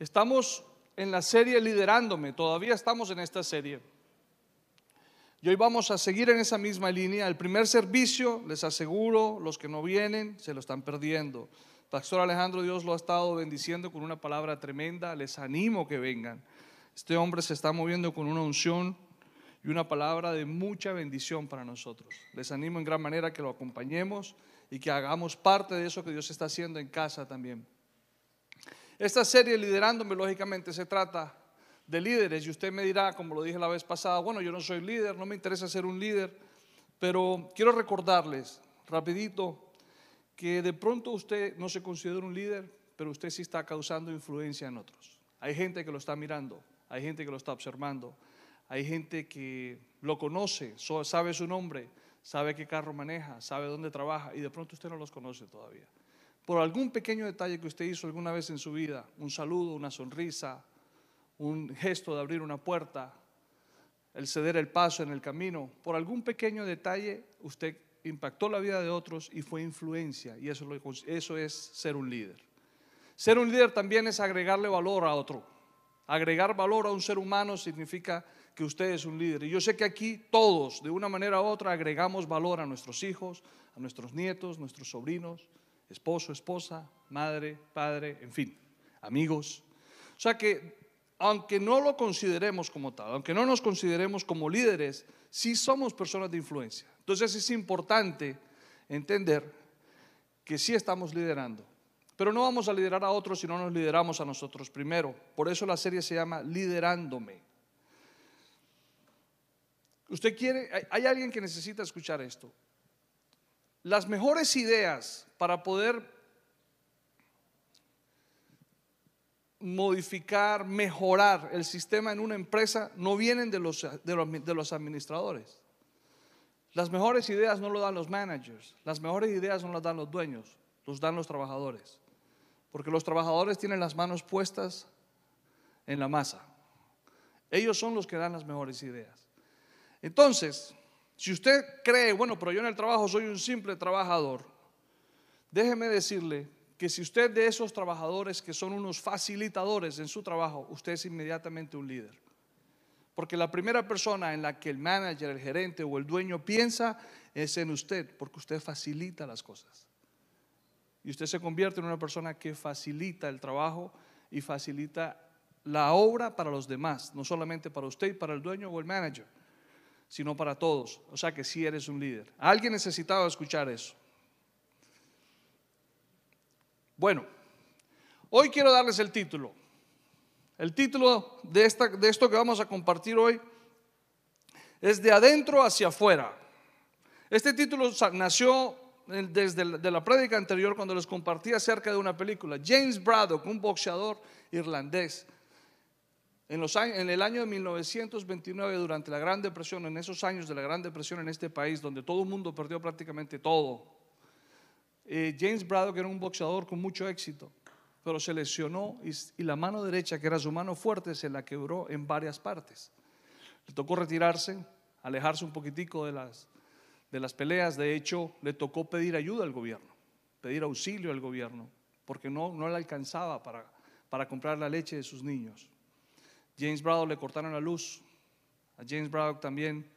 Estamos en la serie Liderándome, todavía estamos en esta serie. Y hoy vamos a seguir en esa misma línea. El primer servicio, les aseguro, los que no vienen se lo están perdiendo. Pastor Alejandro, Dios lo ha estado bendiciendo con una palabra tremenda. Les animo que vengan. Este hombre se está moviendo con una unción y una palabra de mucha bendición para nosotros. Les animo en gran manera que lo acompañemos y que hagamos parte de eso que Dios está haciendo en casa también. Esta serie Liderándome, lógicamente, se trata de líderes y usted me dirá, como lo dije la vez pasada, bueno, yo no soy líder, no me interesa ser un líder, pero quiero recordarles rapidito que de pronto usted no se considera un líder, pero usted sí está causando influencia en otros. Hay gente que lo está mirando, hay gente que lo está observando, hay gente que lo conoce, sabe su nombre, sabe qué carro maneja, sabe dónde trabaja y de pronto usted no los conoce todavía por algún pequeño detalle que usted hizo alguna vez en su vida, un saludo, una sonrisa, un gesto de abrir una puerta, el ceder el paso en el camino, por algún pequeño detalle usted impactó la vida de otros y fue influencia y eso, eso es ser un líder. Ser un líder también es agregarle valor a otro. Agregar valor a un ser humano significa que usted es un líder. Y yo sé que aquí todos, de una manera u otra, agregamos valor a nuestros hijos, a nuestros nietos, nuestros sobrinos, esposo, esposa, madre, padre, en fin, amigos. O sea que aunque no lo consideremos como tal, aunque no nos consideremos como líderes, sí somos personas de influencia. Entonces es importante entender que sí estamos liderando. Pero no vamos a liderar a otros si no nos lideramos a nosotros primero. Por eso la serie se llama Liderándome. Usted quiere, hay alguien que necesita escuchar esto. Las mejores ideas para poder modificar, mejorar el sistema en una empresa no vienen de los, de los, administradores. Las mejores ideas no lo dan los managers, las mejores ideas no las dan los dueños, los dan los trabajadores. Porque los trabajadores tienen las manos puestas en la masa. Ellos son los que dan las mejores ideas. Entonces, si usted cree, bueno, pero yo en el trabajo soy un simple trabajador, déjeme decirle que si usted de esos trabajadores que son unos facilitadores en su trabajo, usted es inmediatamente un líder. Porque la primera persona en la que el manager, el gerente o el dueño piensa es en usted, porque usted facilita las cosas. Y usted se convierte en una persona que facilita el trabajo y facilita la obra para los demás, no solamente para usted, para el dueño o el manager sino para todos. O sea que sí eres un líder. Alguien necesitaba escuchar eso. Bueno, hoy quiero darles el título. El título de, esta, de esto que vamos a compartir hoy es de adentro hacia afuera. Este título nació desde la, de la prédica anterior cuando les compartí acerca de una película. James Braddock, un boxeador irlandés, en, el año de 1929, durante la Gran Depresión, en esos años de la Gran Depresión en este país, donde todo el mundo perdió prácticamente todo, eh, James Braddock era un boxeador con mucho éxito, pero se lesionó y, la mano derecha, que era su mano fuerte, se la quebró en varias partes. Le tocó retirarse, alejarse un poquitico de las, de las peleas. De hecho, le tocó pedir ayuda al gobierno, pedir auxilio al gobierno, porque no, no le alcanzaba para, para comprar la leche de sus niños. James Braddock le cortaron la luz. A James Braddock también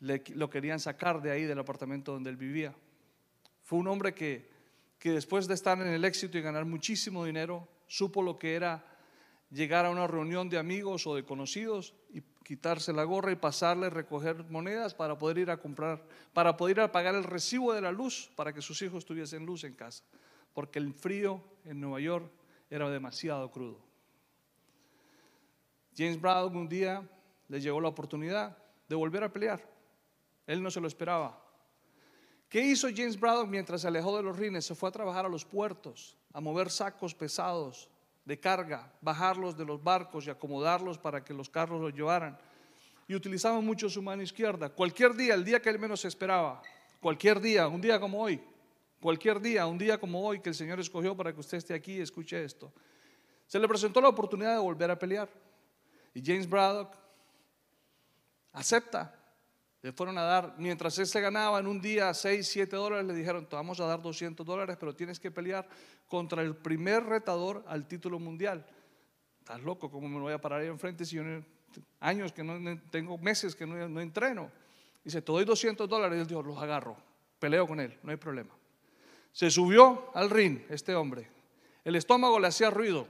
lo querían sacar de ahí, del apartamento donde él vivía. Fue un hombre que, que después de estar en el éxito y ganar muchísimo dinero, supo lo que era llegar a una reunión de amigos o de conocidos y quitarse la gorra y pasarle, recoger monedas para poder ir a comprar, para poder ir a pagar el recibo de la luz para que sus hijos tuviesen luz en casa, porque el frío en Nueva York era demasiado crudo. James Braddock un día le llegó la oportunidad de volver a pelear. Él no se lo esperaba. ¿Qué hizo James Braddock mientras se alejó de los rines? Se fue a trabajar a los puertos, a mover sacos pesados de carga, bajarlos de los barcos y acomodarlos para que los carros los llevaran. Y utilizaba mucho su mano izquierda. Cualquier día, el día que él menos esperaba, cualquier día, un día como hoy, cualquier día, un día como hoy que el Señor escogió para que usted esté aquí y escuche esto, se le presentó la oportunidad de volver a pelear. Y James Braddock acepta. Le fueron a dar, mientras él se ganaba en un día 6, 7 dólares, le dijeron, te vamos a dar 200 dólares, pero tienes que pelear contra el primer retador al título mundial. estás loco, ¿cómo me voy a parar ahí enfrente si yo no- años que no tengo meses que no, no entreno? Dice, te doy 200 dólares. Y él dijo, los agarro, peleo con él, no hay problema. Se subió al ring este hombre. El estómago le hacía ruido.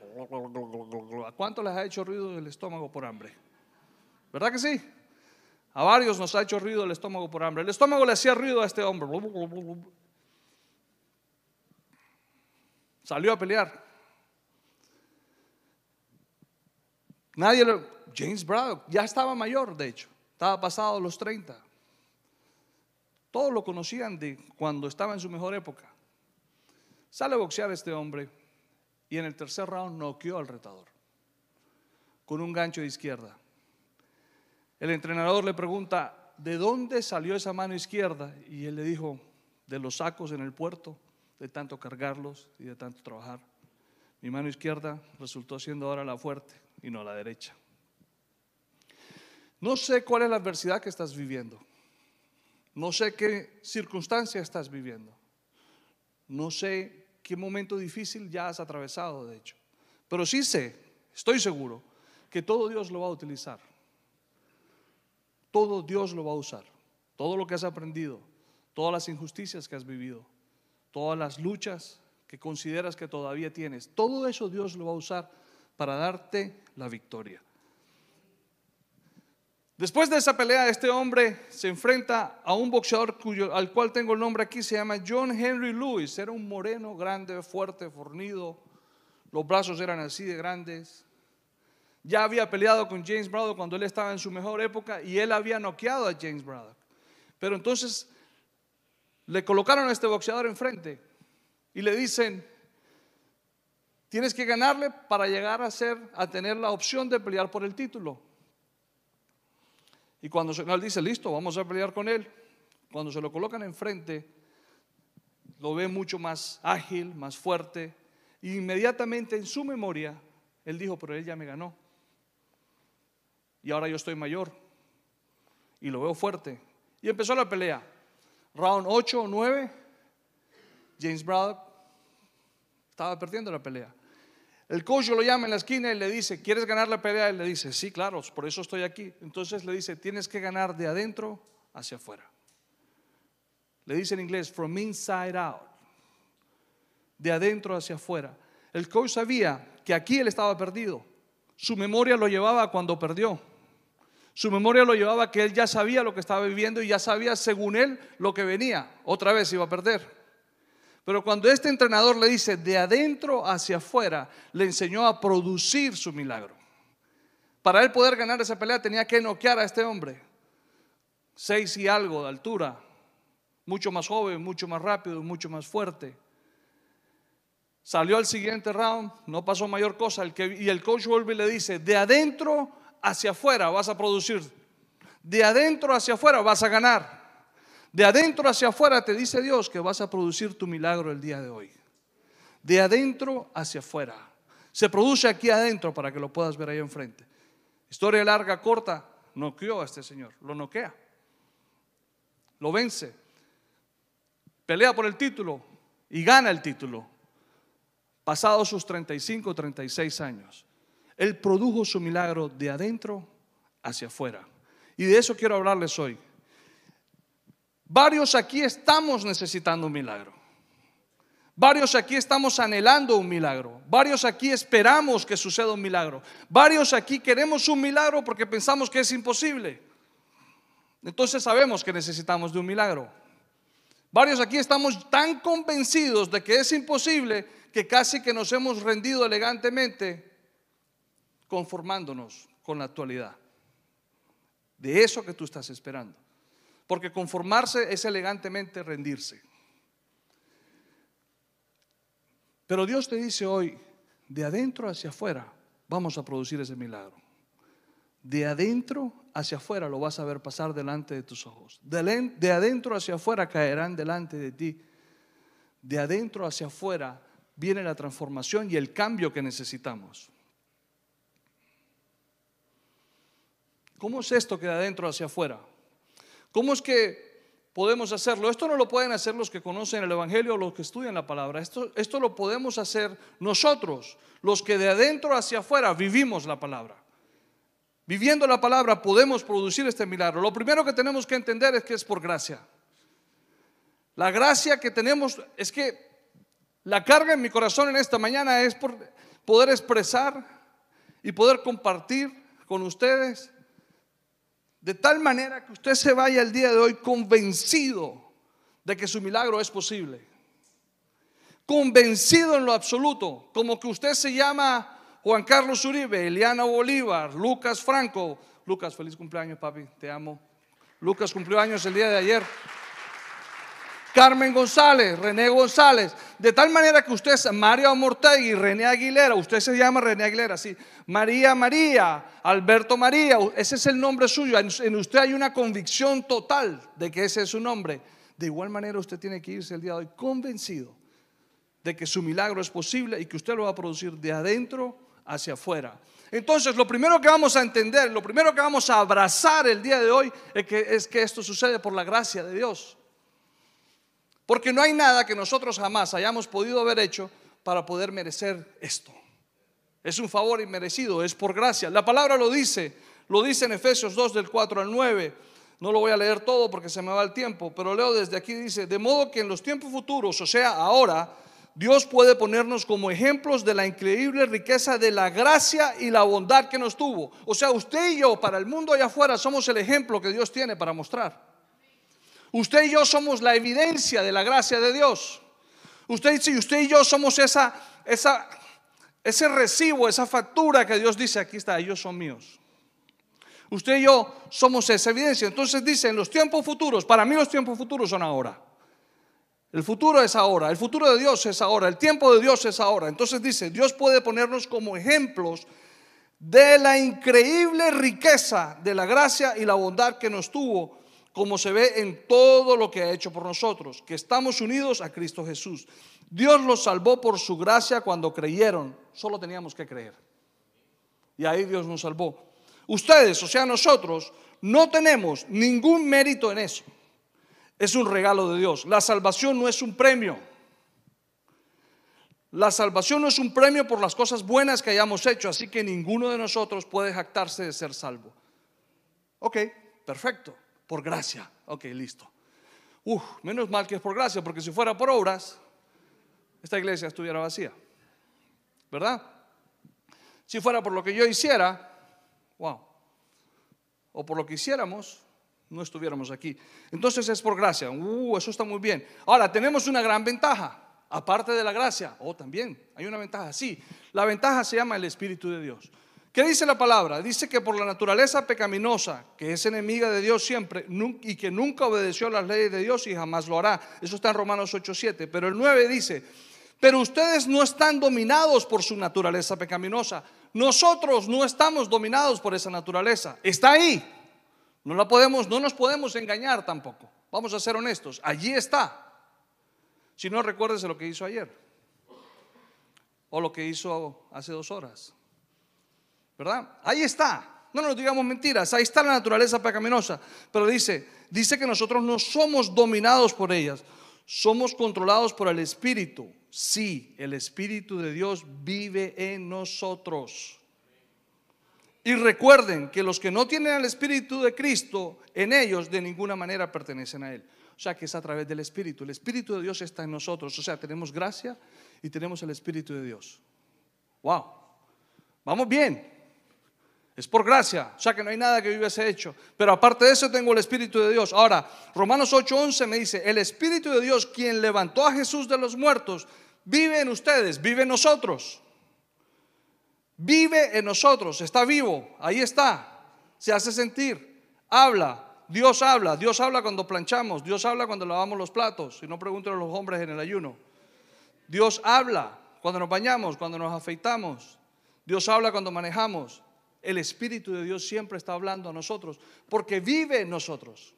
¿A cuánto les ha hecho ruido el estómago por hambre? ¿Verdad que sí? A varios nos ha hecho ruido el estómago por hambre. El estómago le hacía ruido a este hombre. Salió a pelear. Nadie lo... James Braddock ya estaba mayor, de hecho. Estaba pasado los 30. Todos lo conocían de cuando estaba en su mejor época. Sale a boxear este hombre y en el tercer round noqueó al retador con un gancho de izquierda. El entrenador le pregunta, ¿de dónde salió esa mano izquierda? Y él le dijo, de los sacos en el puerto, de tanto cargarlos y de tanto trabajar. Mi mano izquierda resultó siendo ahora la fuerte y no la derecha. No sé cuál es la adversidad que estás viviendo. No sé qué circunstancia estás viviendo. No sé qué momento difícil ya has atravesado, de hecho. Pero sí sé, estoy seguro, que todo Dios lo va a utilizar. Todo Dios lo va a usar. Todo lo que has aprendido, todas las injusticias que has vivido, todas las luchas que consideras que todavía tienes, todo eso Dios lo va a usar para darte la victoria. Después de esa pelea, este hombre se enfrenta a un boxeador al cual tengo el nombre aquí, se llama John Henry Lewis. Era un moreno grande, fuerte, fornido, los brazos eran así de grandes. Ya había peleado con James Braddock cuando él estaba en su mejor época y él había noqueado a James Braddock. Pero entonces le colocaron a este boxeador enfrente y le dicen, tienes que ganarle para llegar a ser, a tener la opción de pelear por el título. Y cuando él dice, listo, vamos a pelear con él. Cuando se lo colocan enfrente, lo ve mucho más ágil, más fuerte. Y inmediatamente en su memoria, él dijo, pero él ya me ganó. Y ahora yo estoy mayor. Y lo veo fuerte. Y empezó la pelea. Round 8 o 9, James Braddock estaba perdiendo la pelea. El coach lo llama en la esquina y le dice, ¿quieres ganar la pelea? Y le dice, sí, claro, por eso estoy aquí. Entonces le dice, tienes que ganar de adentro hacia afuera. Le dice en inglés, from inside out. De adentro hacia afuera. El coach sabía que aquí él estaba perdido. Su memoria lo llevaba cuando perdió. Su memoria lo llevaba que él ya sabía lo que estaba viviendo y ya sabía, según él, lo que venía. Otra vez iba a perder. Pero cuando este entrenador le dice de adentro hacia afuera, le enseñó a producir su milagro. Para él poder ganar esa pelea tenía que noquear a este hombre. Seis y algo de altura. Mucho más joven, mucho más rápido, mucho más fuerte. Salió al siguiente round, no pasó mayor cosa. Y el coach vuelve y le dice, de adentro hacia afuera vas a producir. De adentro hacia afuera vas a ganar. De adentro hacia afuera te dice Dios que vas a producir tu milagro el día de hoy. De adentro hacia afuera. Se produce aquí adentro para que lo puedas ver ahí enfrente. Historia larga, corta, noqueó a este señor, lo noquea. Lo vence. Pelea por el título y gana el título. Pasados sus 35, 36 años. Él produjo su milagro de adentro hacia afuera. Y de eso quiero hablarles hoy. Varios aquí estamos necesitando un milagro. Varios aquí estamos anhelando un milagro. Varios aquí esperamos que suceda un milagro. Varios aquí queremos un milagro porque pensamos que es imposible. Entonces sabemos que necesitamos de un milagro. Varios aquí estamos tan convencidos de que es imposible que casi que nos hemos rendido elegantemente conformándonos con la actualidad. De eso que tú estás esperando. Porque conformarse es elegantemente rendirse. Pero Dios te dice hoy, de adentro hacia afuera, vamos a producir ese milagro. De adentro hacia afuera lo vas a ver pasar delante de tus ojos. De, de adentro hacia afuera caerán delante de ti. De adentro hacia afuera viene la transformación y el cambio que necesitamos. ¿Cómo es esto que de adentro hacia afuera? ¿Cómo es que podemos hacerlo. Esto no lo pueden hacer los que conocen el Evangelio o los que estudian la palabra. Esto, esto lo podemos hacer nosotros, los que de adentro hacia afuera vivimos la palabra. Viviendo la palabra podemos producir este milagro. Lo primero que tenemos que entender es que es por gracia. La gracia que tenemos es que la carga en mi corazón en esta mañana es por poder expresar y poder compartir con ustedes de tal manera que usted se vaya el día de hoy convencido de que su milagro es posible. Convencido en lo absoluto, como que usted se llama Juan Carlos Uribe, Eliana Bolívar, Lucas Franco. Lucas, feliz cumpleaños, papi, te amo. Lucas cumplió años el día de ayer. Carmen González, René González, de tal manera que usted es Mario Mortegui, René Aguilera, usted se llama René Aguilera, sí, María María, Alberto María, ese es el nombre suyo, en usted hay una convicción total de que ese es su nombre. De igual manera usted tiene que irse el día de hoy convencido de que su milagro es posible y que usted lo va a producir de adentro hacia afuera. Entonces, lo primero que vamos a entender, lo primero que vamos a abrazar el día de hoy es que esto sucede por la gracia de Dios. Porque no hay nada que nosotros jamás hayamos podido haber hecho para poder merecer esto. Es un favor inmerecido, es por gracia. La palabra lo dice, lo dice en Efesios 2 del 4 al 9. No lo voy a leer todo porque se me va el tiempo, pero leo desde aquí, dice, de modo que en los tiempos futuros, o sea, ahora, Dios puede ponernos como ejemplos de la increíble riqueza de la gracia y la bondad que nos tuvo. O sea, usted y yo, para el mundo allá afuera, somos el ejemplo que Dios tiene para mostrar. Usted y yo somos la evidencia de la gracia de Dios. Usted, usted y yo somos esa, esa, ese recibo, esa factura que Dios dice, aquí está, ellos son míos. Usted y yo somos esa evidencia. Entonces dice, en los tiempos futuros, para mí los tiempos futuros son ahora. El futuro es ahora, el futuro de Dios es ahora, el tiempo de Dios es ahora. Entonces dice, Dios puede ponernos como ejemplos de la increíble riqueza de la gracia y la bondad que nos tuvo como se ve en todo lo que ha hecho por nosotros, que estamos unidos a Cristo Jesús. Dios los salvó por su gracia cuando creyeron, solo teníamos que creer. Y ahí Dios nos salvó. Ustedes, o sea, nosotros, no tenemos ningún mérito en eso. Es un regalo de Dios. La salvación no es un premio. La salvación no es un premio por las cosas buenas que hayamos hecho, así que ninguno de nosotros puede jactarse de ser salvo. Ok, perfecto por gracia. Ok, listo. Uf, menos mal que es por gracia, porque si fuera por obras, esta iglesia estuviera vacía. ¿Verdad? Si fuera por lo que yo hiciera, wow. O por lo que hiciéramos, no estuviéramos aquí. Entonces es por gracia. Uh, eso está muy bien. Ahora, tenemos una gran ventaja. Aparte de la gracia, oh, también hay una ventaja. Sí, la ventaja se llama el Espíritu de Dios. ¿Qué dice la palabra? Dice que por la naturaleza pecaminosa, que es enemiga de Dios siempre y que nunca obedeció las leyes de Dios y jamás lo hará. Eso está en Romanos 8:7. Pero el 9 dice, pero ustedes no están dominados por su naturaleza pecaminosa. Nosotros no estamos dominados por esa naturaleza. Está ahí. No la podemos, no nos podemos engañar tampoco. Vamos a ser honestos. Allí está. Si no, recuérdese lo que hizo ayer. O lo que hizo hace dos horas. ¿Verdad? Ahí está. No nos digamos mentiras, ahí está la naturaleza pecaminosa. Pero dice, dice que nosotros no somos dominados por ellas, somos controlados por el Espíritu. Sí, el Espíritu de Dios vive en nosotros. Y recuerden que los que no tienen el Espíritu de Cristo en ellos de ninguna manera pertenecen a Él. O sea que es a través del Espíritu. El Espíritu de Dios está en nosotros. O sea, tenemos gracia y tenemos el Espíritu de Dios. Wow. Vamos bien. Es por gracia, o sea que no hay nada que yo hubiese hecho. Pero aparte de eso tengo el Espíritu de Dios. Ahora, Romanos 8:11 me dice, el Espíritu de Dios, quien levantó a Jesús de los muertos, vive en ustedes, vive en nosotros. Vive en nosotros, está vivo, ahí está, se hace sentir, habla. Dios habla, Dios habla cuando planchamos, Dios habla cuando lavamos los platos, si no pregúntenle a los hombres en el ayuno. Dios habla cuando nos bañamos, cuando nos afeitamos. Dios habla cuando manejamos. El Espíritu de Dios siempre está hablando a nosotros porque vive en nosotros.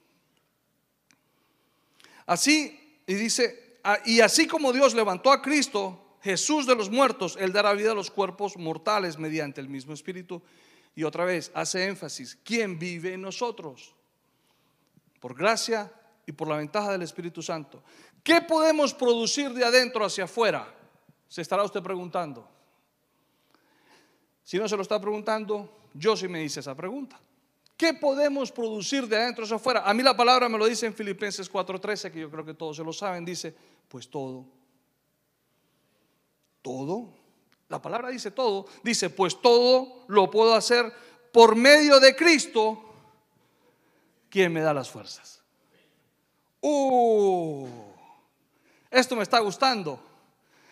Así, y dice, ah, y así como Dios levantó a Cristo, Jesús de los muertos, Él dará vida a los cuerpos mortales mediante el mismo Espíritu. Y otra vez hace énfasis, ¿quién vive en nosotros? Por gracia y por la ventaja del Espíritu Santo. ¿Qué podemos producir de adentro hacia afuera? Se estará usted preguntando. Si no se lo está preguntando, yo sí me hice esa pregunta. ¿Qué podemos producir de adentro hacia afuera? A mí la palabra me lo dice en Filipenses 4:13, que yo creo que todos se lo saben, dice, pues todo. Todo. La palabra dice todo. Dice, pues todo lo puedo hacer por medio de Cristo, quien me da las fuerzas. Uh, esto me está gustando.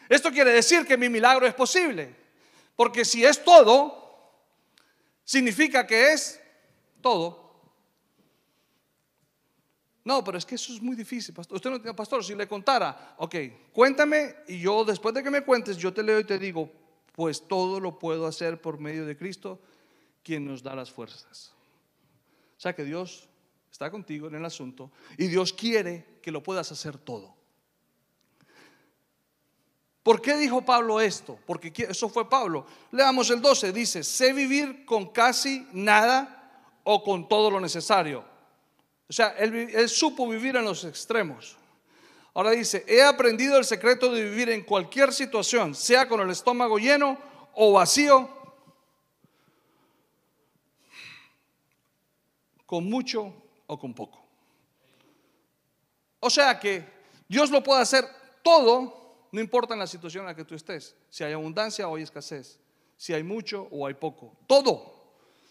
Esto quiere decir que mi milagro es posible. Porque si es todo, significa que es todo. No, pero es que eso es muy difícil, pastor. Usted no tiene pastor, si le contara, ok, cuéntame y yo después de que me cuentes, yo te leo y te digo, pues todo lo puedo hacer por medio de Cristo, quien nos da las fuerzas. O sea que Dios está contigo en el asunto y Dios quiere que lo puedas hacer todo. ¿Por qué dijo Pablo esto? Porque eso fue Pablo. Leamos el 12, dice, sé vivir con casi nada o con todo lo necesario. O sea, él, supo vivir en los extremos. Ahora dice, he aprendido el secreto de vivir en cualquier situación, sea con el estómago lleno o vacío, con mucho o con poco. O sea que Dios lo puede hacer todo no importa en la situación en la que tú estés, si hay abundancia o hay escasez, si hay mucho o hay poco, todo.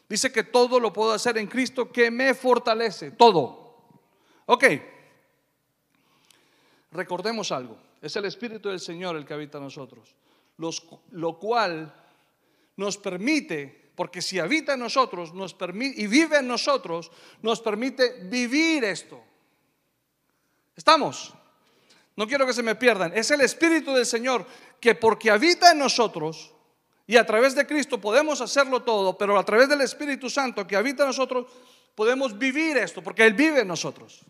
Dice que todo lo puedo hacer en Cristo que me fortalece, todo. Ok, recordemos algo, es el Espíritu del Señor el que habita en nosotros, lo cual nos permite, porque si habita en nosotros nos permite, y vive en nosotros, nos permite vivir esto. ¿Estamos? No quiero que se me pierdan. Es el Espíritu del Señor que porque habita en nosotros y a través de Cristo podemos hacerlo todo, pero a través del Espíritu Santo que habita en nosotros podemos vivir esto, porque Él vive en nosotros.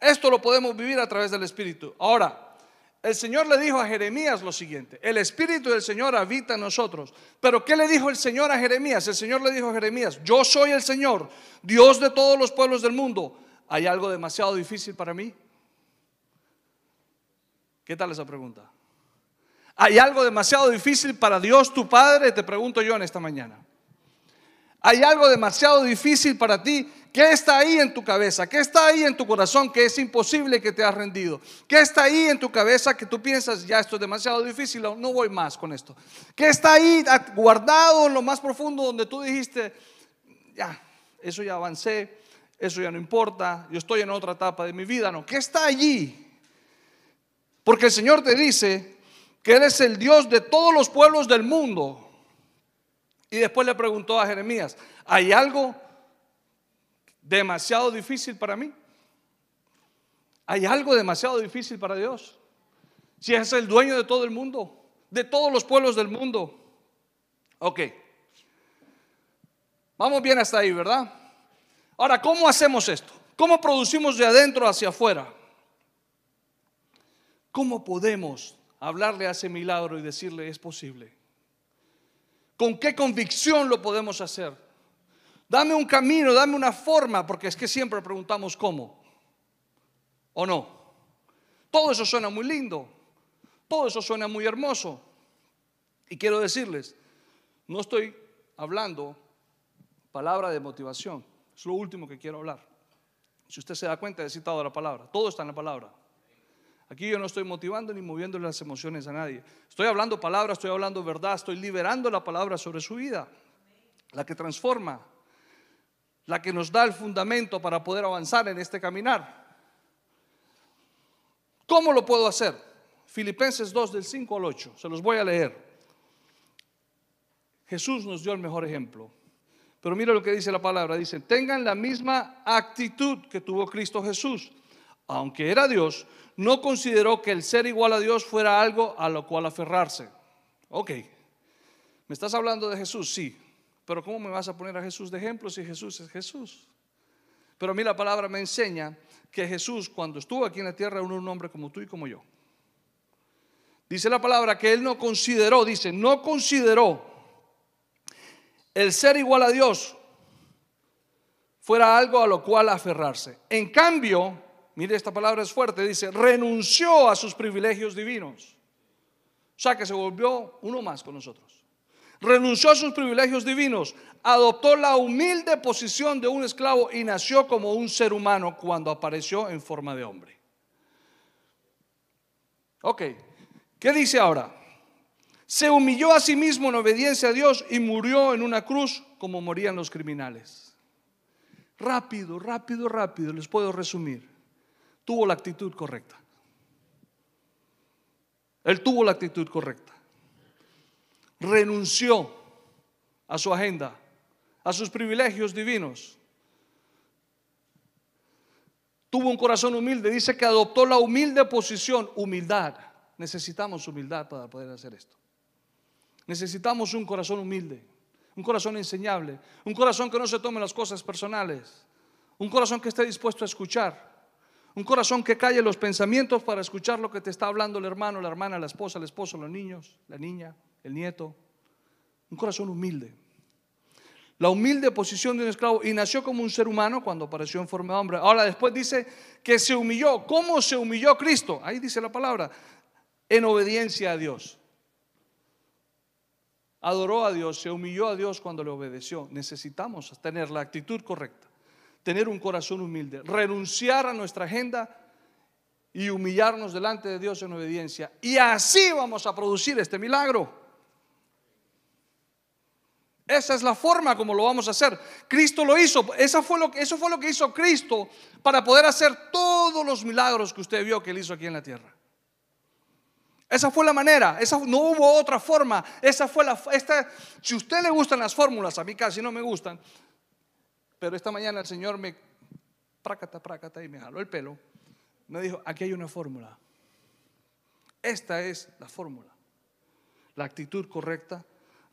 Esto lo podemos vivir a través del Espíritu. Ahora, el Señor le dijo a Jeremías lo siguiente, el Espíritu del Señor habita en nosotros. Pero ¿qué le dijo el Señor a Jeremías? El Señor le dijo a Jeremías, yo soy el Señor, Dios de todos los pueblos del mundo. ¿Hay algo demasiado difícil para mí? ¿Qué tal esa pregunta? ¿Hay algo demasiado difícil para Dios tu Padre? Te pregunto yo en esta mañana. ¿Hay algo demasiado difícil para ti? ¿Qué está ahí en tu cabeza? ¿Qué está ahí en tu corazón que es imposible que te has rendido? ¿Qué está ahí en tu cabeza que tú piensas, ya esto es demasiado difícil, no voy más con esto? ¿Qué está ahí guardado en lo más profundo donde tú dijiste, ya, eso ya avancé, eso ya no importa, yo estoy en otra etapa de mi vida? No, ¿qué está allí? Porque el Señor te dice que Él es el Dios de todos los pueblos del mundo. Y después le preguntó a Jeremías, ¿hay algo demasiado difícil para mí? ¿Hay algo demasiado difícil para Dios? Si es el dueño de todo el mundo, de todos los pueblos del mundo. Ok. Vamos bien hasta ahí, ¿verdad? Ahora, ¿cómo hacemos esto? ¿Cómo producimos de adentro hacia afuera? ¿Cómo podemos hablarle a ese milagro y decirle es posible? ¿Con qué convicción lo podemos hacer? Dame un camino, dame una forma, porque es que siempre preguntamos cómo. ¿O no? Todo eso suena muy lindo, todo eso suena muy hermoso. Y quiero decirles, no estoy hablando palabra de motivación, es lo último que quiero hablar. Si usted se da cuenta, he citado la palabra, todo está en la palabra. Aquí yo no estoy motivando ni moviendo las emociones a nadie. Estoy hablando palabras, estoy hablando verdad, estoy liberando la palabra sobre su vida, la que transforma, la que nos da el fundamento para poder avanzar en este caminar. ¿Cómo lo puedo hacer? Filipenses 2 del 5 al 8, se los voy a leer. Jesús nos dio el mejor ejemplo. Pero mira lo que dice la palabra, dice, tengan la misma actitud que tuvo Cristo Jesús. Aunque era Dios, no consideró que el ser igual a Dios fuera algo a lo cual aferrarse. Ok, ¿me estás hablando de Jesús? Sí, pero ¿cómo me vas a poner a Jesús de ejemplo si Jesús es Jesús? Pero a mí la palabra me enseña que Jesús cuando estuvo aquí en la tierra era un hombre como tú y como yo. Dice la palabra que él no consideró, dice, no consideró el ser igual a Dios fuera algo a lo cual aferrarse. En cambio, mire esta palabra es fuerte, dice, renunció a sus privilegios divinos. O sea que se volvió uno más con nosotros. Renunció a sus privilegios divinos, adoptó la humilde posición de un esclavo y nació como un ser humano cuando apareció en forma de hombre. Ok, ¿qué dice ahora? Se humilló a sí mismo en obediencia a Dios y murió en una cruz como morían los criminales. Rápido, rápido, rápido, les puedo resumir. Tuvo la actitud correcta. Él tuvo la actitud correcta. Renunció a su agenda, a sus privilegios divinos. Tuvo un corazón humilde. Dice que adoptó la humilde posición. Humildad. Necesitamos humildad para poder hacer esto. Necesitamos un corazón humilde, un corazón enseñable, un corazón que no se tome las cosas personales, un corazón que esté dispuesto a escuchar, un corazón que calle los pensamientos para escuchar lo que te está hablando el hermano, la hermana, la esposa, el esposo, los niños, la niña, el nieto. Un corazón humilde. La humilde posición de un esclavo y nació como un ser humano cuando apareció en forma de hombre. Ahora después dice que se humilló. ¿Cómo se humilló Cristo? Ahí dice la palabra. En obediencia a Dios. Adoró a Dios, se humilló a Dios cuando le obedeció. Necesitamos tener la actitud correcta tener un corazón humilde, renunciar a nuestra agenda y humillarnos delante de Dios en obediencia. Y así vamos a producir este milagro. Esa es la forma como lo vamos a hacer. Cristo lo hizo. Esa fue lo, eso fue lo que hizo Cristo para poder hacer todos los milagros que usted vio que él hizo aquí en la tierra. Esa fue la manera, esa, no hubo otra forma. Esa fue la. Esta, si a usted le gustan las fórmulas, a mí casi no me gustan, pero esta mañana el Señor me, prácata, prácata, y me jaló el pelo. Me dijo, aquí hay una fórmula. Esta es la fórmula. La actitud correcta,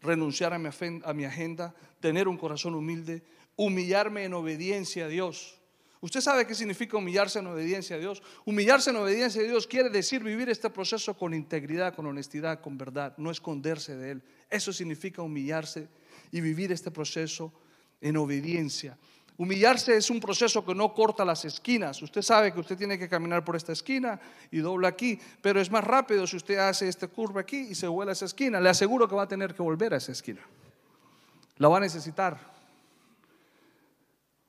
renunciar a mi, a mi agenda, tener un corazón humilde, humillarme en obediencia a Dios. ¿Usted sabe qué significa humillarse en obediencia a Dios? Humillarse en obediencia a Dios quiere decir vivir este proceso con integridad, con honestidad, con verdad, no esconderse de Él. Eso significa humillarse y vivir este proceso en obediencia. Humillarse es un proceso que no corta las esquinas. Usted sabe que usted tiene que caminar por esta esquina y dobla aquí, pero es más rápido si usted hace esta curva aquí y se vuela a esa esquina. Le aseguro que va a tener que volver a esa esquina. La va a necesitar.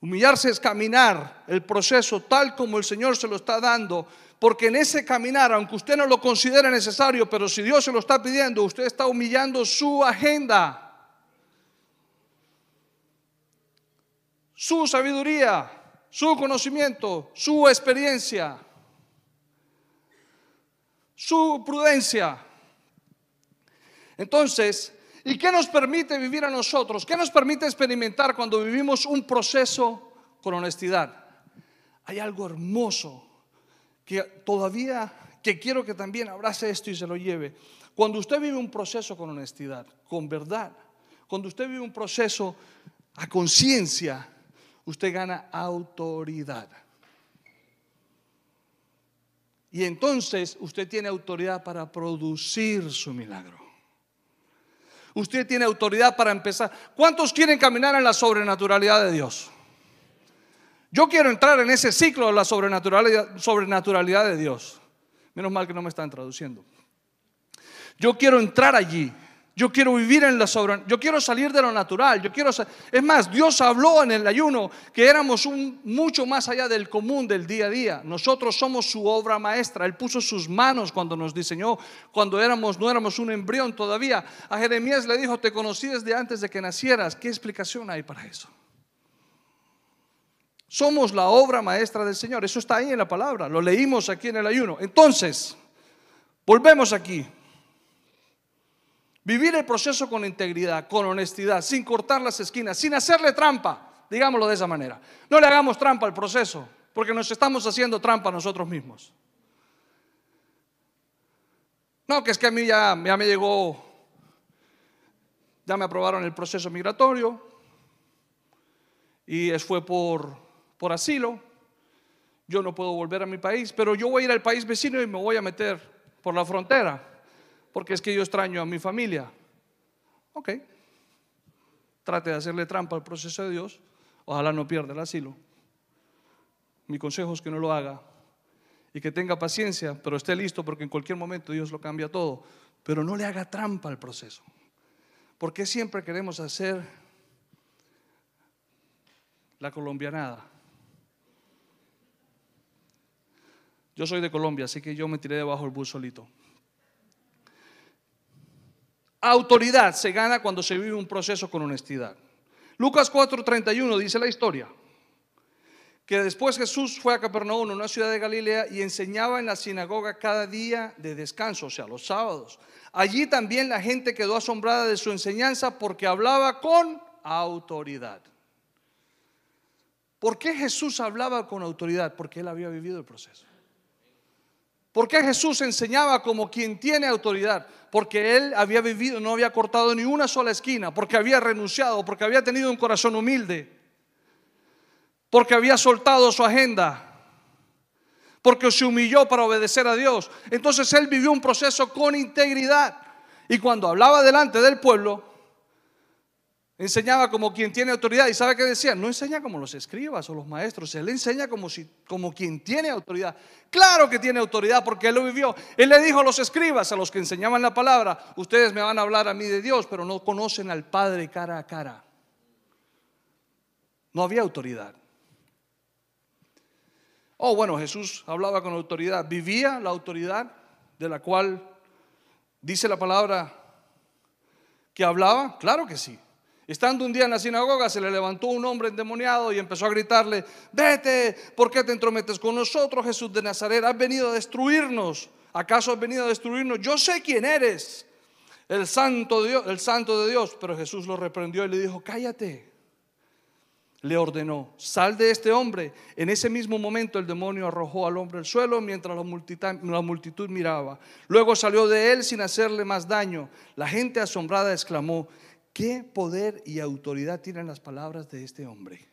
Humillarse es caminar el proceso tal como el Señor se lo está dando, porque en ese caminar, aunque usted no lo considere necesario, pero si Dios se lo está pidiendo, usted está humillando su agenda. Su sabiduría, su conocimiento, su experiencia, su prudencia. Entonces, ¿y qué nos permite vivir a nosotros? ¿Qué nos permite experimentar cuando vivimos un proceso con honestidad? Hay algo hermoso que todavía, que quiero que también abrace esto y se lo lleve. Cuando usted vive un proceso con honestidad, con verdad, cuando usted vive un proceso a conciencia, usted gana autoridad. Y entonces usted tiene autoridad para producir su milagro. Usted tiene autoridad para empezar. ¿Cuántos quieren caminar en la sobrenaturalidad de Dios? Yo quiero entrar en ese ciclo de la sobrenaturalidad, sobrenaturalidad de Dios. Menos mal que no me están traduciendo. Yo quiero entrar allí. Yo quiero vivir en la sobra, yo quiero salir de lo natural, yo quiero Es más, Dios habló en el ayuno que éramos un, mucho más allá del común del día a día. Nosotros somos su obra maestra. Él puso sus manos cuando nos diseñó, cuando éramos no éramos un embrión todavía. A Jeremías le dijo, "Te conocí desde antes de que nacieras." ¿Qué explicación hay para eso? Somos la obra maestra del Señor. Eso está ahí en la palabra. Lo leímos aquí en el ayuno. Entonces, volvemos aquí. Vivir el proceso con integridad, con honestidad, sin cortar las esquinas, sin hacerle trampa, digámoslo de esa manera. No le hagamos trampa al proceso, porque nos estamos haciendo trampa nosotros mismos. No, que es que a mí ya, me llegó, ya me aprobaron el proceso migratorio y fue por, por asilo. Yo no puedo volver a mi país, pero yo voy a ir al país vecino y me voy a meter por la frontera porque es que yo extraño a mi familia. Ok, trate de hacerle trampa al proceso de Dios, ojalá no pierda el asilo. Mi consejo es que no lo haga, y que tenga paciencia, pero esté listo porque en cualquier momento Dios lo cambia todo. Pero no le haga trampa al proceso. Porque siempre queremos hacer la colombianada. Yo soy de Colombia, así que yo me tiré debajo del bus solito. Autoridad se gana cuando se vive un proceso con honestidad. Lucas 4:31 dice la historia que después Jesús fue a Capernaum, una ciudad de Galilea, y enseñaba en la sinagoga cada día de descanso, o sea, los sábados. Allí también la gente quedó asombrada de su enseñanza porque hablaba con autoridad. ¿Por qué Jesús hablaba con autoridad? Porque él había vivido el proceso. ¿Por qué Jesús enseñaba como quien tiene autoridad? Porque él había vivido, no había cortado ni una sola esquina, porque había renunciado, porque había tenido un corazón humilde, porque había soltado su agenda, porque se humilló para obedecer a Dios. Entonces él vivió un proceso con integridad. Y cuando hablaba delante del pueblo, Enseñaba como quien tiene autoridad. ¿Y sabe qué decía? No enseña como los escribas o los maestros. Él enseña como, si, como quien tiene autoridad. Claro que tiene autoridad porque él lo vivió. Él le dijo a los escribas, a los que enseñaban la palabra, ustedes me van a hablar a mí de Dios, pero no conocen al Padre cara a cara. No había autoridad. Oh, bueno, Jesús hablaba con autoridad. ¿Vivía la autoridad de la cual dice la palabra que hablaba? Claro que sí. Estando un día en la sinagoga, se le levantó un hombre endemoniado y empezó a gritarle, vete, ¿por qué te entrometes con nosotros, Jesús de Nazaret? Has venido a destruirnos. ¿Acaso has venido a destruirnos? Yo sé quién eres, el santo, de Dios. Pero Jesús lo reprendió y le dijo, cállate. Le ordenó, sal de este hombre. En ese mismo momento el demonio arrojó al hombre al suelo mientras la multitud, la multitud miraba. Luego salió de él sin hacerle más daño. La gente asombrada exclamó, ¿Qué poder y autoridad tienen las palabras de este hombre?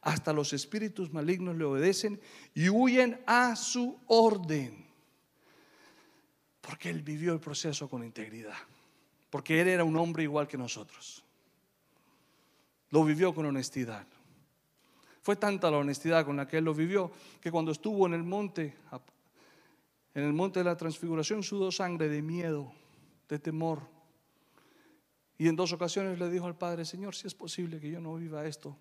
Hasta los espíritus malignos le obedecen y huyen a su orden. Porque él vivió el proceso con integridad. Porque él era un hombre igual que nosotros. Lo vivió con honestidad. Fue tanta la honestidad con la que él lo vivió que cuando estuvo en el monte, en el monte de la transfiguración, sudó sangre de miedo, de temor y en dos ocasiones le dijo al Padre, Señor, si es posible que yo no viva esto.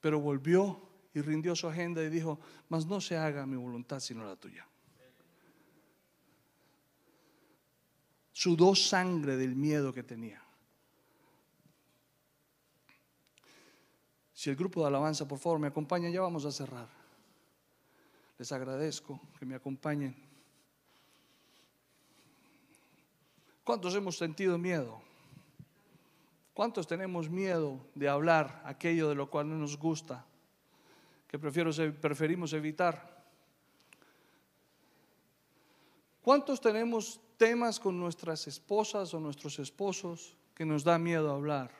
Pero volvió y rindió su agenda y dijo, mas no se haga mi voluntad sino la tuya. Sudó sangre del miedo que tenía. Si el grupo de alabanza, por favor, me acompaña, ya vamos a cerrar. Les agradezco que me acompañen. ¿Cuántos hemos sentido miedo? ¿Cuántos tenemos miedo de hablar aquello de lo cual no nos gusta, que preferimos evitar? ¿Cuántos tenemos temas con nuestras esposas o nuestros esposos que nos da miedo hablar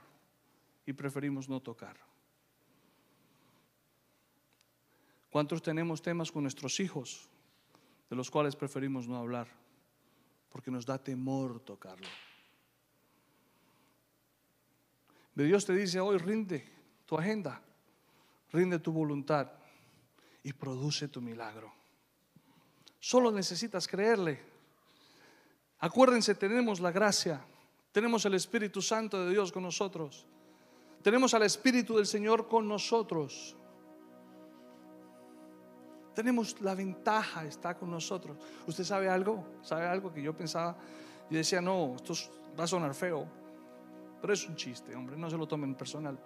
y preferimos no tocar? ¿Cuántos tenemos temas con nuestros hijos de los cuales preferimos no hablar porque nos da temor tocarlo? Dios te dice hoy, rinde tu agenda, rinde tu voluntad y produce tu milagro. Solo necesitas creerle. Acuérdense, tenemos la gracia, tenemos el Espíritu Santo de Dios con nosotros, tenemos al Espíritu del Señor con nosotros. Tenemos la ventaja, está con nosotros. ¿Usted sabe algo? ¿Sabe algo que yo pensaba? Y decía, no, esto va a sonar feo. Pero es un chiste, hombre, no se lo tomen personal.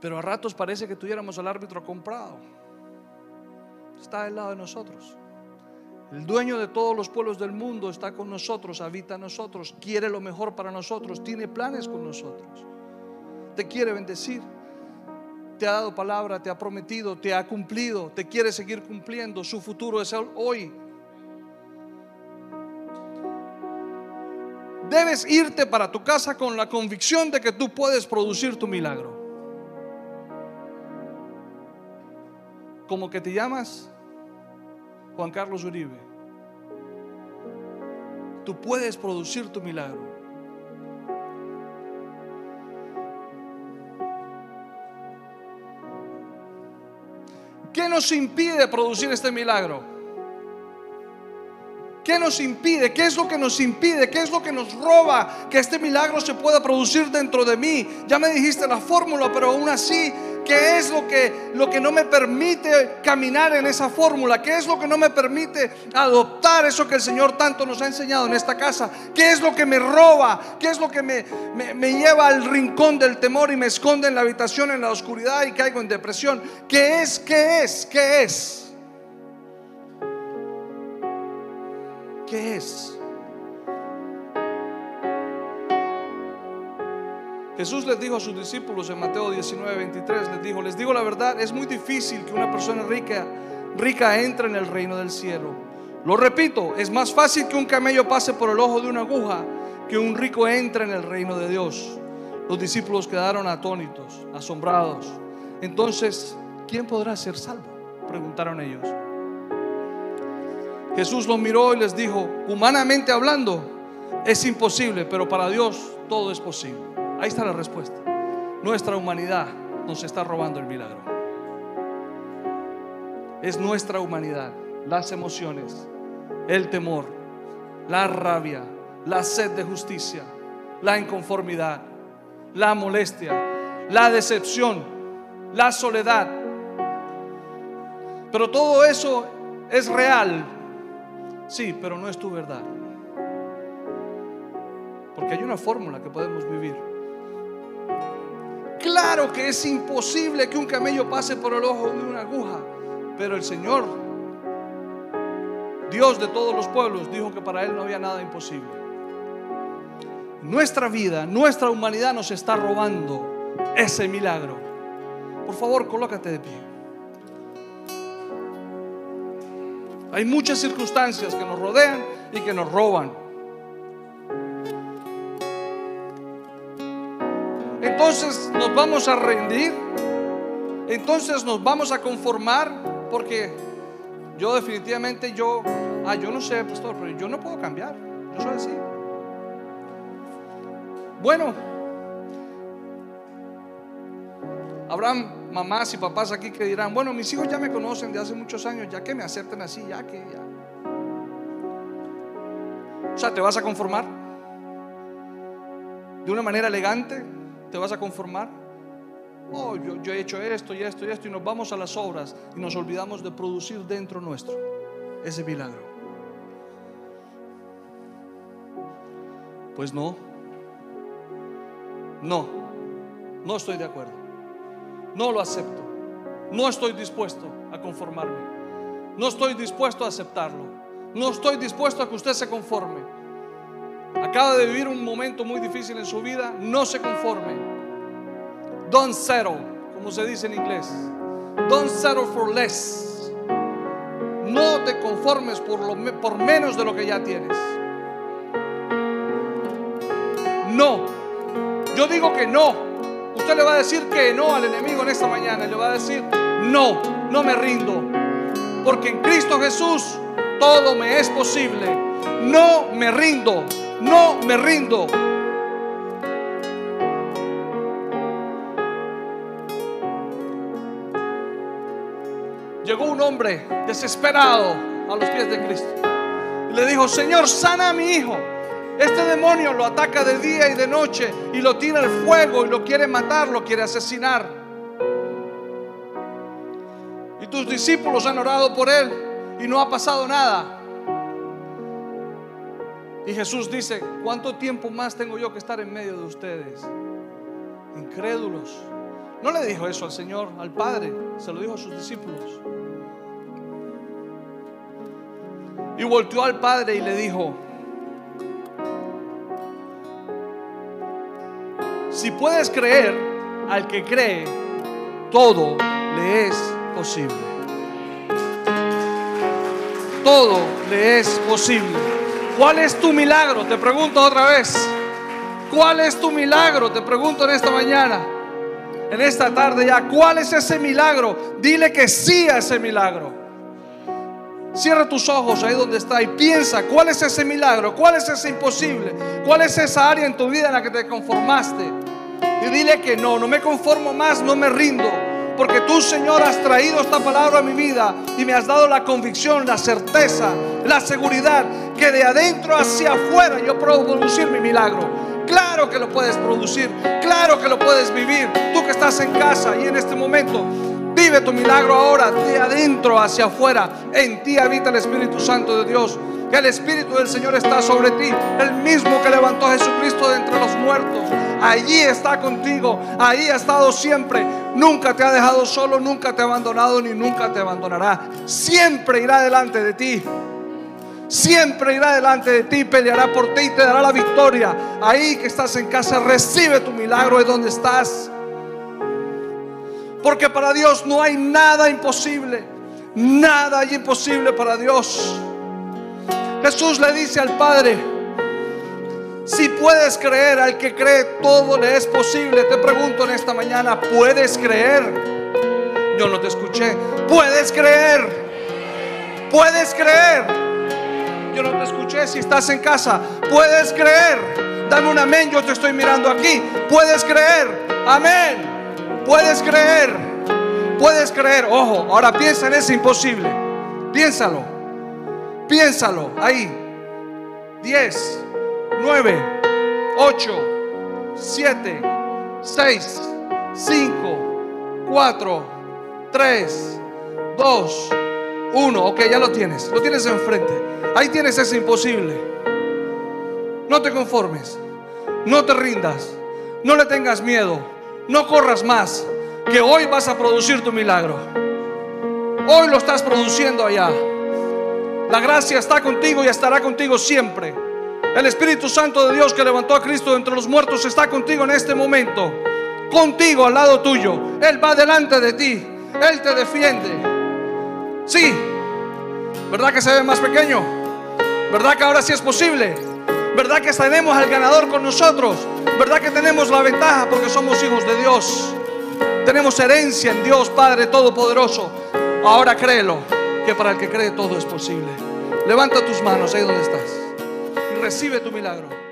Pero a ratos parece que tuviéramos al árbitro comprado. Está del lado de nosotros. El dueño de todos los pueblos del mundo está con nosotros, habita en nosotros, quiere lo mejor para nosotros, tiene planes con nosotros. Te quiere bendecir. Te ha dado palabra, te ha prometido, te ha cumplido, te quiere seguir cumpliendo. Su futuro es hoy. Debes irte para tu casa con la convicción de que tú puedes producir tu milagro. Como que te llamas Juan Carlos Uribe. Tú puedes producir tu milagro. ¿Qué ¿Qué nos impide producir este milagro? ¿Qué nos impide? ¿Qué es lo que nos impide? ¿Qué es lo que nos roba que este milagro se pueda producir dentro de mí? Ya me dijiste la fórmula, pero aún así, ¿qué es lo que, lo que no me permite caminar en esa fórmula? ¿Qué es lo que no me permite adoptar eso que el Señor tanto nos ha enseñado en esta casa? ¿Qué es lo que me roba? ¿Qué es lo que me, me, me lleva al rincón del temor y me esconde en la habitación, en la oscuridad y caigo en depresión? ¿Qué es? ¿Qué es? ¿Qué es? Jesús les dijo a sus discípulos en Mateo 19, 23, les dijo, les digo la verdad, es muy difícil que una persona rica, rica entre en el reino del cielo. Lo repito, es más fácil que un camello pase por el ojo de una aguja que un rico entre en el reino de Dios. Los discípulos quedaron atónitos, asombrados. Entonces, ¿quién podrá ser salvo? Preguntaron ellos. Jesús los miró y les dijo, humanamente hablando, es imposible, pero para Dios todo es posible. Ahí está la respuesta. Nuestra humanidad nos está robando el milagro. Es nuestra humanidad, las emociones, el temor, la rabia, la sed de justicia, la inconformidad, la molestia, la decepción, la soledad. Pero todo eso es real Sí, pero no es tu verdad. Porque hay una fórmula que podemos vivir. Claro que es imposible que un camello pase por el ojo de una aguja, pero el Señor, Dios de todos los pueblos, dijo que para Él no había nada imposible. Nuestra vida, nuestra humanidad nos está robando ese milagro. Por favor, colócate de pie. Hay muchas circunstancias que nos rodean y que nos roban. Entonces nos vamos a rendir. Entonces nos vamos a conformar porque yo definitivamente yo, ah, yo no sé, pastor, pero yo no puedo cambiar. Yo soy así. Bueno, habrán mamás y papás aquí que dirán, bueno, mis hijos ya me conocen de hace muchos años, ya que me acepten así, ya que ya. O sea, ¿te vas a conformar? ¿De una manera elegante? ¿Te vas a conformar? Oh, yo, yo he hecho esto y esto y esto y nos vamos a las obras y nos olvidamos de producir dentro nuestro ese milagro. Pues no, no, no estoy de acuerdo. No lo acepto. No estoy dispuesto a conformarme. No estoy dispuesto a aceptarlo. No estoy dispuesto a que usted se conforme. Acaba de vivir un momento muy difícil en su vida. No se conforme. Don't settle, como se dice en inglés. Don't settle for less. No te conformes por, lo, por menos de lo que ya tienes. No. Yo digo que no. Usted le va a decir que no al enemigo en esta mañana. le va a decir, no, no me rindo. Porque en Cristo Jesús todo me es posible. No me rindo, no me rindo. Un hombre desesperado a los pies de Cristo. Y le dijo, Señor, sana a mi hijo este demonio lo ataca de día y de noche y lo tira al fuego y lo quiere matar, lo quiere asesinar. Y tus discípulos han orado por él y no ha pasado nada. Y Jesús dice, ¿cuánto tiempo más tengo yo que estar en medio de ustedes? Incrédulos. No le dijo eso al Señor, al Padre, se lo dijo a sus discípulos. Y volteó al Padre y le dijo, Si puedes creer al que cree, todo le es posible. Todo le es posible. ¿Cuál es tu milagro? Te pregunto otra vez. ¿Cuál es tu milagro? Te pregunto en esta mañana, en esta tarde ya. ¿Cuál es ese milagro? Dile que sí a ese milagro. Cierra tus ojos ahí donde está y piensa cuál es ese milagro, cuál es ese imposible, cuál es esa área en tu vida en la que te conformaste. Y dile que no, no me conformo más, no me rindo. porque tú, Señor, has traído esta palabra a mi vida y me has dado la convicción, la certeza, la seguridad que de adentro hacia afuera yo puedo producir mi milagro. Claro que lo puedes producir, claro que lo puedes vivir. Tú que estás en casa y en este momento Vive tu milagro ahora, de adentro hacia afuera. En ti habita el Espíritu Santo de Dios. Que el Espíritu del Señor está sobre ti. El mismo que levantó a Jesucristo de entre los muertos. Allí está contigo. Ahí ha estado siempre. Nunca te ha dejado solo, nunca te ha abandonado ni nunca te abandonará. Siempre irá delante de ti. Siempre irá delante de ti, peleará por ti y te dará la victoria. Ahí que estás en casa, recibe tu milagro de donde estás. Porque para Dios no hay nada imposible. Nada hay imposible para Dios. Jesús le dice al Padre, si puedes creer, al que cree todo le es posible. Te pregunto en esta mañana, ¿puedes creer? Yo no te escuché. ¿Puedes creer? ¿Puedes creer? Yo no te escuché si estás en casa. ¿Puedes creer? Dame un amén, yo te estoy mirando aquí. ¿Puedes creer? Amén. Puedes creer, puedes creer. Ojo, ahora piensa en ese imposible. Piénsalo, piénsalo ahí. 10, 9, 8, 7, 6, 5, 4, 3, 2, 1. Ok, ya lo tienes. Lo tienes enfrente. Ahí tienes ese imposible. No te conformes. No te rindas. No le tengas miedo. No corras más, que hoy vas a producir tu milagro. Hoy lo estás produciendo allá. La gracia está contigo y estará contigo siempre. El Espíritu Santo de Dios que levantó a Cristo entre los muertos está contigo en este momento. Contigo al lado tuyo. Él va delante de ti. Él te defiende. Sí. ¿Verdad que se ve más pequeño? ¿Verdad que ahora sí es posible? ¿Verdad que tenemos al ganador con nosotros? ¿Verdad que tenemos la ventaja porque somos hijos de Dios? Tenemos herencia en Dios Padre Todopoderoso. Ahora créelo, que para el que cree todo es posible. Levanta tus manos ahí donde estás y recibe tu milagro.